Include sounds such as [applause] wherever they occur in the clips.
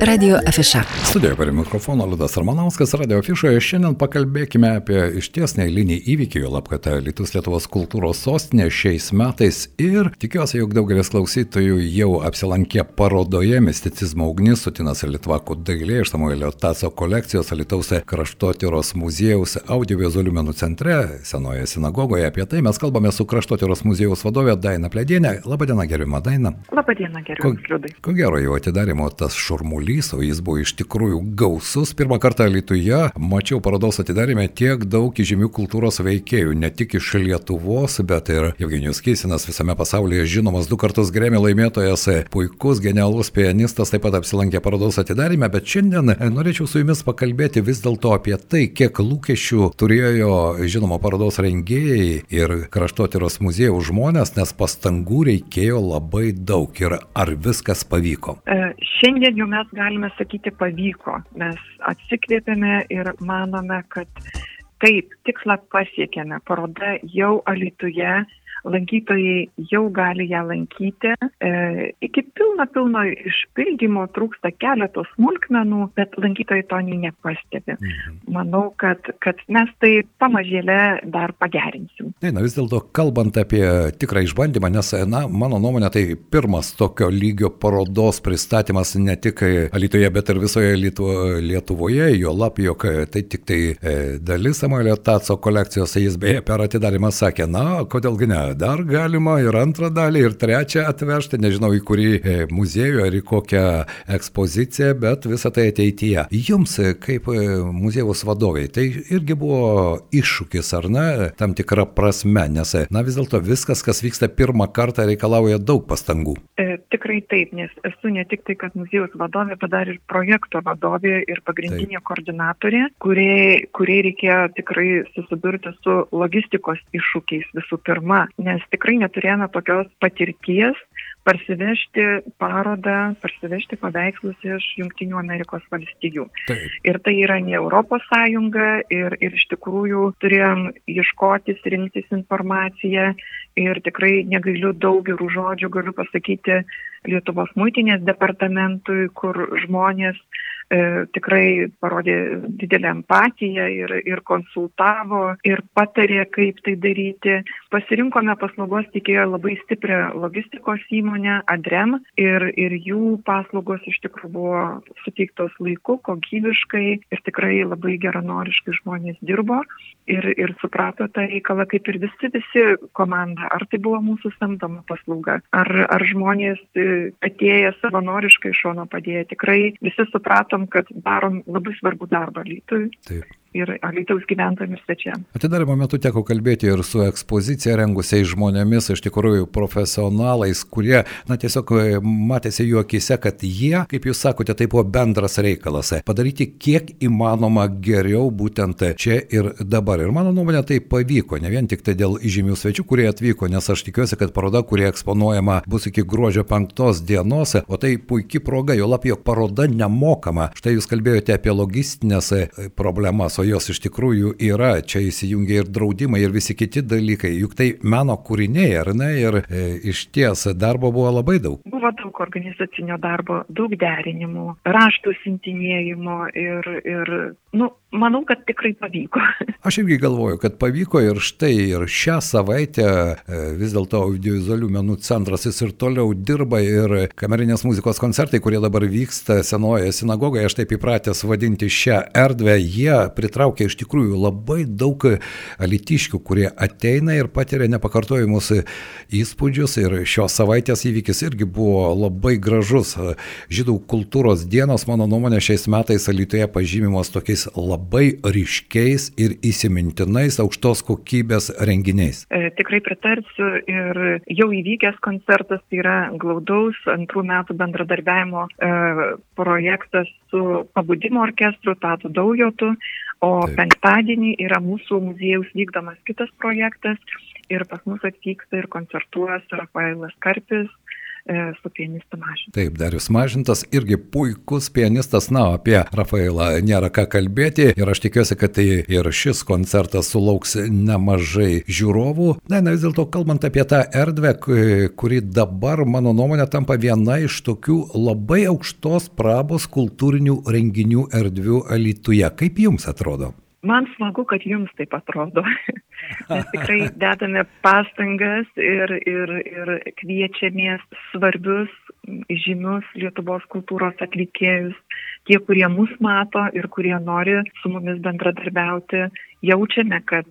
Radio Afiša. Studijoje prie mikrofono Liudas Armanauskas, Radio Afišoje. Šiandien pakalbėkime apie išties neįlinį įvykį, jo lab, kad Lietuvos Lietuvos kultūros sostinė šiais metais ir tikiuosi, jog daugelis klausytojų jau apsilankė parodoje Misticizmo ugnis, Sutinas ir Litvakų dailė iš Samuelio Taso kolekcijos Alitaus kraštotyros muziejaus audiovizualių menų centre, senoje sinagogoje. Apie tai mes kalbame su kraštotyros muziejaus vadovė Daina Pledienė. Labadiena, gerima Daina. Labadiena, gerima Liudai. Ko gero jau atidarimo tas šurmulys kamuolys, o jis buvo iš tikrųjų gausus. Pirmą kartą Lietuvoje mačiau parodos atidarime tiek daug žymių kultūros veikėjų, ne tik iš Lietuvos, bet ir Evgenijus Kysinas visame pasaulyje žinomas du kartus grėmė laimėtojas, puikus, genialus pianistas taip pat apsilankė parodos atidarime, bet šiandien norėčiau su jumis pakalbėti vis dėlto apie tai, kiek lūkesčių turėjo žinoma parodos rengėjai ir kraštotyros muziejų žmonės, nes pastangų reikėjo labai daug ir ar viskas pavyko. E, šiandien jau mes galime sakyti pavyko. Mes atsikvėpėme ir manome, kad taip, tikslą pasiekėme. Paroda jau Alituje lankytojai jau gali ją lankyti. E, iki pilno, pilno išpildymo trūksta keletos smulkmenų, bet lankytojai to nei nepastebi. Mhm. Manau, kad, kad mes tai pamažėlė dar pagerinsim. Ne, na vis dėlto, kalbant apie tikrą išbandymą, nes, na, mano nuomonė, tai pirmas tokio lygio parodos pristatymas ne tik Lietuvoje, bet ir visoje Lietuvoje, jo lap, jog tai tik tai e, dalis Samuelio Tatso kolekcijos, jis beje per atidarimą sakė, na, kodėlgi ne, dar galima ir antrą dalį, ir trečią atvežti, nežinau į kurį e, muziejų ar į kokią ekspoziciją, bet visą tai ateityje. Jums, e, kaip e, muziejaus vadoviai, tai irgi buvo iššūkis, ar ne, tam tikra prasme, nes, na vis dėlto viskas, kas vyksta pirmą kartą, reikalauja daug pastangų. E, tikrai taip, nes esu ne tik tai, kad muziejaus vadovė, bet dar ir projekto vadovė ir pagrindinė taip. koordinatorė, kuriai, kuriai reikėjo tikrai susidurti su logistikos iššūkiais visų pirma, nes tikrai neturėjome tokios patirties parsivežti parodą, parsivežti paveikslus iš Junktinių Amerikos valstijų. Taip. Ir tai yra ne Europos Sąjunga ir, ir iš tikrųjų turėjom ieškotis, rinktis informaciją ir tikrai negailiu daug gerų žodžių, galiu pasakyti Lietuvos muitinės departamentui, kur žmonės e, tikrai parodė didelę empatiją ir, ir konsultavo ir patarė, kaip tai daryti. Pasirinkome paslaugos tikėjo labai stiprią logistikos įmonę Adrem ir, ir jų paslaugos iš tikrųjų buvo suteiktos laiku, kokybiškai ir tikrai labai geranoriškai žmonės dirbo ir, ir suprato tą reikalą, kaip ir visi, visi komanda. Ar tai buvo mūsų samdoma paslauga, ar, ar žmonės e, atėję savanoriškai šono padėję. Tikrai visi supratom, kad darom labai svarbų darbą Lytui. Ir Alitaus gyventojams ir svečiams. Atidarimo metu teko kalbėti ir su ekspoziciją rengusiais žmonėmis, iš tikrųjų profesionalais, kurie, na tiesiog e, matėsi jų akise, kad jie, kaip jūs sakote, tai buvo bendras reikalas - padaryti kiek įmanoma geriau būtent čia ir dabar. Ir mano nuomonė tai pavyko, ne vien tik tai dėl žymių svečių, kurie atvyko, nes aš tikiuosi, kad paroda, kurie eksponuojama, bus iki gruodžio penktos dienos, o tai puikia proga, jo lab, jog paroda nemokama. Štai jūs kalbėjote apie logistinės e, problemas o jos iš tikrųjų yra, čia įsijungia ir draudimai, ir visi kiti dalykai, juk tai meno kūriniai, ar ne, ir e, iš ties darbo buvo labai daug. Buvo daug organizacinio darbo, daug derinimų, raštų sintinėjimo ir, ir nu, manau, kad tikrai pavyko. [laughs] Aš irgi galvoju, kad pavyko ir štai ir šią savaitę e, vis dėlto audiovizualių menų centras jis ir toliau dirba ir kamerinės muzikos koncertai, kurie dabar vyksta senoje sinagogoje, aš taip įpratęs vadinti šią erdvę, jie pritraukia iš tikrųjų labai daug alitiškių, kurie ateina ir patiria nepakartojimus įspūdžius ir šios savaitės įvykis irgi buvo labai gražus. Žydų kultūros dienos, mano nuomonė, šiais metais Alitoje pažymimos tokiais labai ryškiais ir įsimintinais aukštos kokybės renginiais. E, tikrai pritarsiu ir jau įvykęs koncertas tai yra glaudaus antrų metų bendradarbiavimo e, projektas su pabudimo orkestru Tatu Daujotu. O Taip. penktadienį yra mūsų muziejaus vykdomas kitas projektas ir pas mus atvyksta ir koncertuos Rafaelas Karpis, su pianistu Mažintu. Taip, Darius Mažintas irgi puikus pianistas, na, apie Rafaelą nėra ką kalbėti ir aš tikiuosi, kad tai ir šis koncertas sulauks nemažai žiūrovų. Na, na vis dėlto kalbant apie tą erdvę, kuri dabar, mano nuomonė, tampa viena iš tokių labai aukštos prabos kultūrinių renginių erdvių Alituje. Kaip jums atrodo? Man smagu, kad jums taip atrodo. [laughs] Mes tikrai dedame pastangas ir, ir, ir kviečiamės svarbius, žymius Lietuvos kultūros atlikėjus, tie, kurie mus mato ir kurie nori su mumis bendradarbiauti. Jaučiame, kad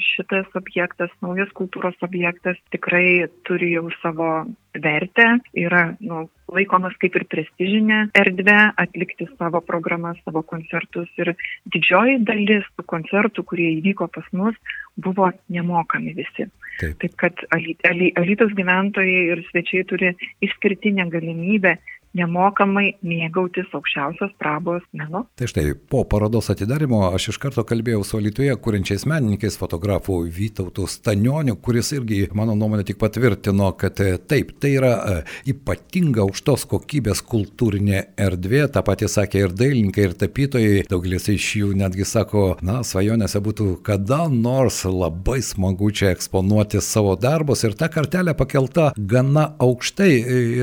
šitas objektas, naujas kultūros objektas tikrai turi jau savo vertę, yra nu, laikomas kaip ir prestižinė erdvė atlikti savo programas, savo koncertus. Ir didžioji dalis tų koncertų, kurie įvyko pas mus, buvo nemokami visi. Taip, Taip kad Alytos gyventojai ir svečiai turi išskirtinę galimybę nemokamai mėgautis aukščiausios prabos menu. Tai štai, po parodos atidarimo aš iš karto kalbėjau su Lietuvoje kūrenčiais menininkais, fotografu Vytautu Stanioniu, kuris irgi, mano nuomonė, tik patvirtino, kad e, taip, tai yra e, ypatinga aukštos kokybės kultūrinė erdvė, tą patį sakė ir dailininkai, ir tapytojai, daugelis iš jų netgi sako, na, svajonėse būtų kada nors labai smagu čia eksponuoti savo darbus. Ir ta kartelė pakelta gana aukštai.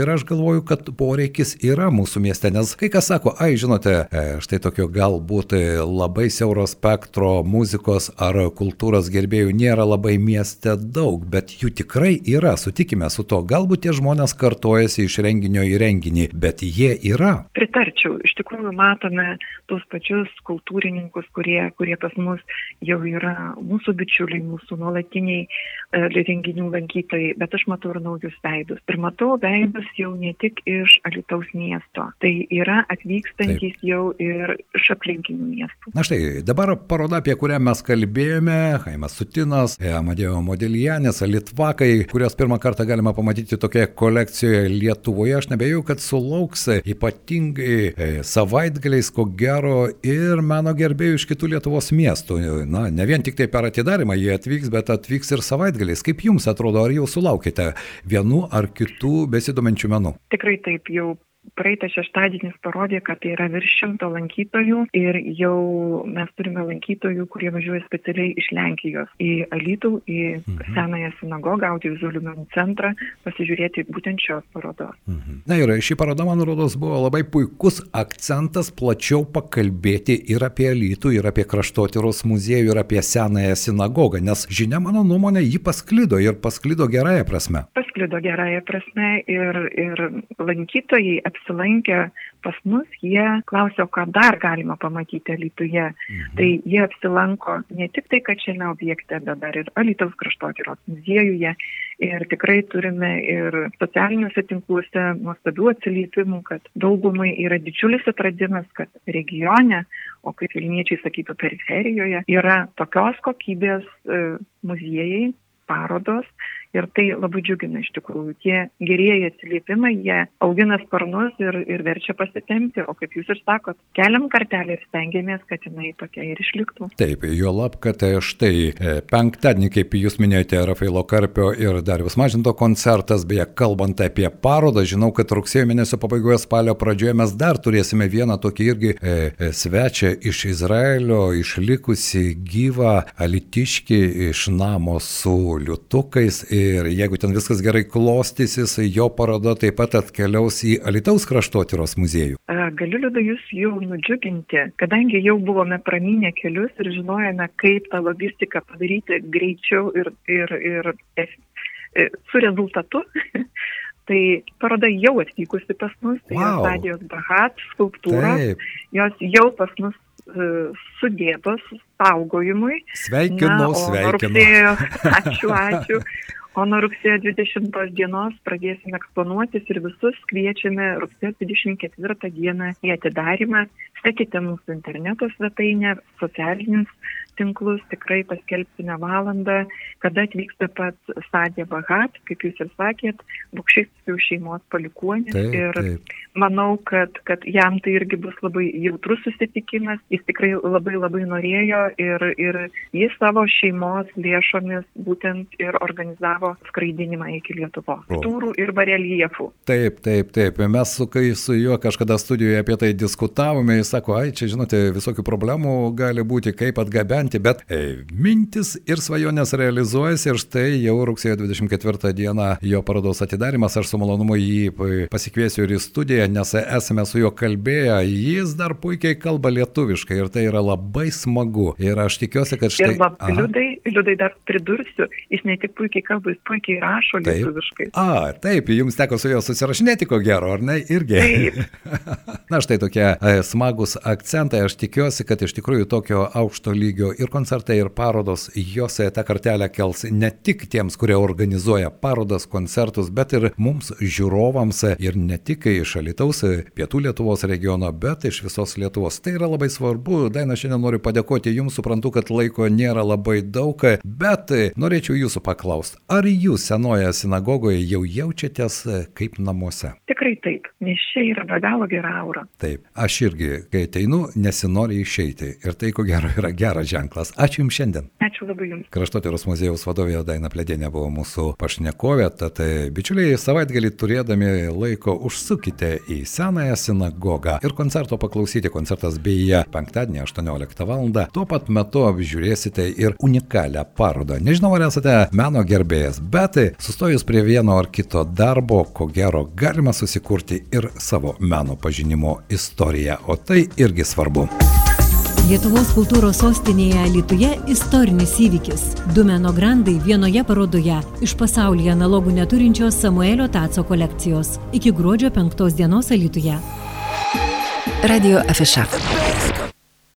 Ir aš galvoju, kad poreikis poreikis yra mūsų mieste, nes kai kas sako, ai, žinote, e, štai tokio galbūt labai siauro spektro muzikos ar kultūros gerbėjų nėra labai mieste daug, bet jų tikrai yra, sutikime su to, galbūt tie žmonės kartojasi iš renginio į renginį, bet jie yra. Pritarčiau, iš tikrųjų matome tuos pačius kultūrininkus, kurie, kurie pas mus jau yra mūsų bičiuliai, mūsų nuolatiniai e, renginių lankytojai, bet aš matau ir naujus veidus. Ir matau veidus jau ne tik iš Alito alytaus miesto. Tai yra atvykstantys Taip. jau ir iš aplinkinių miestų. Na štai, dabar paroda, apie kurią mes kalbėjome, Haimas Sutinas, Amadėjo Modelijanės, Litvakai, kurios pirmą kartą galima pamatyti tokioje kolekcijoje Lietuvoje, aš nebejau, kad sulauks ypatingai e, savaitgaliais, ko gero, ir meno gerbėjų iš kitų Lietuvos miestų. Na, ne vien tik tai per atidarimą jie atvyks, bet atvyks ir savaitgaliais. Kaip jums atrodo, ar jau sulaukite vienų ar kitų besidominčių menų? Tikrai taip, jau praeitas šeštadienis parodė, kad tai yra virš šimto lankytojų ir jau mes turime lankytojų, kurie važiuoja specialiai iš Lenkijos į Alytų, į mhm. Senąją sinagogą, audiovizualių menų centrą, pasižiūrėti būtent šios parodos. Mhm. Na ir ši paroda, man rodos, buvo labai puikus akcentas plačiau pakalbėti ir apie Alytų, ir apie kraštotyros muziejų, ir apie Senąją sinagogą, nes žinia, mano nuomonė, ji pasklido ir pasklido gerąją prasme. Pasklido gerąją prasme ir, ir lankytojai apsilankę pas mus, jie klausia, ką dar galima pamatyti Lietuvoje. Mhm. Tai jie apsilanko ne tik tai, kad šiame objekte, bet dar ir Alytaus kraštotyros muziejuje. Ir tikrai turime ir socialiniuose tinkluose nuostabių atsiliepimų, kad daugumai yra didžiulis atradimas, kad regione, o kaip Vilniečiai sakytų periferijoje, yra tokios kokybės e, muziejai, parodos ir tai labai džiugina iš tikrųjų. Tie gerieji atsiliepimai, jie augina sparnus ir, ir verčia pasitemti, o kaip jūs ir sakot, keliam kartelį ir stengiamės, kad jinai tokia ir išliktų. Taip, jo lab, kad e, štai e, penktadienį, kaip jūs minėjote, Rafaelo Karpio ir Darius Mažinto koncertas, beje, kalbant apie parodą, žinau, kad rugsėjo mėnesio pabaigoje spalio pradžioje mes dar turėsime vieną tokį irgi e, e, svečią iš Izraelio, išlikusi gyvą alitiškį iš namo su liutukais. Ir Ir jeigu ten viskas gerai klostysis, jo paroda taip pat atkeliaus į Alitaus kraštotyros muziejų. Galiu liūdai jūs jau nudžiuginti, kadangi jau buvome pramynę kelius ir žinojame, kaip tą logistiką padaryti greičiau ir, ir, ir, ir e, su rezultatu. [laughs] Tai paroda jau atvykusi pas mus, tai wow. Stadijos Bahat skulptūros, Taip. jos jau pas mus uh, sudėtos saugojimui. Sveikinu, Na, sveikinu. Rugsėjo, [laughs] ačiū, ačiū. O nuo rugsėjo 20 dienos pradėsime eksponuotis ir visus kviečiame rugsėjo 24 dieną į atidarimą. Sekite mūsų interneto svetainę, socialinius tinklus tikrai paskelbsime valandą, kada atvyksta pats Sadė Bahat, kaip jūs ir sakėt, Bukščių šeimos palikuonis. Taip, ir taip. manau, kad, kad jam tai irgi bus labai jautrus susitikimas. Jis tikrai labai labai norėjo ir, ir jis savo šeimos lėšomis būtent ir organizavo skraidinimą iki Lietuvos. O. Turų ir bareljefų. Taip, taip, taip. Mes su, kai su juo kažkada studijoje apie tai diskutavome, jis sako, ai, čia žinote, visokių problemų gali būti, kaip atgabenti, bet e, mintis ir svajonės realizuojasi ir štai jau rugsėjo 24 dieną jo parodos atidarimas, aš su malonumu jį e, pasikviesiu ir į studiją, nes esame su juo kalbėję, jis dar puikiai kalba lietuviškai ir tai yra labai smagu. Ir aš tikiuosi, kad štai... Ir liudai, liudai dar pridursiu, jis ne tik puikiai kalba, jis puikiai rašo Taip. lietuviškai. A, taip, jums teko su juo susirašinėti, ko gero, ar ne? Irgi. Taip. [laughs] Na štai tokie e, smagus akcentai. Aš tikiuosi, kad iš tikrųjų tokio aukšto lygio ir koncertai, ir parodos, jos tą kartelę kels ne tik tiems, kurie organizuoja parodas, koncertus, bet ir mums žiūrovams ir ne tik iš Alitaus, Pietų Lietuvos regiono, bet iš visos Lietuvos. Tai yra labai svarbu. Daina, šiandien noriu padėkoti Jums, suprantu, kad laiko nėra labai daug, bet norėčiau Jūsų paklausti, ar Jūs senoje sinagogoje jau jaučiatės kaip namuose? Tikrai taip, nes čia yra be galo gera aura. Taip, aš irgi, kai ateinu, nesinori išeiti. Ir tai, ko gero, yra geras ženklas. Ačiū Jums šiandien. Ačiū labai Jums. Kraštotyros muziejaus vadovė Daina Pledėnė buvo mūsų pašnekovė, tad e, bičiuliai savaitgalį turėdami laiko užsukite į senąją sinagogą ir koncerto paklausyti. Koncertas beje penktadienį 18 val. Tuo pat metu apžiūrėsite ir unikalią parodą. Nežinau, ar esate meno gerbėjas, bet sustojus prie vieno ar kito darbo, ko gero galima susikurti ir savo meno pažinimo istoriją, o tai irgi svarbu. Lietuvos kultūros sostinėje Lietuvoje istorinis įvykis. Du meno grandai vienoje parodoje iš pasaulyje analogų neturinčios Samuelio Taco kolekcijos. Iki gruodžio 5 dienos Lietuvoje. Radio Afisha.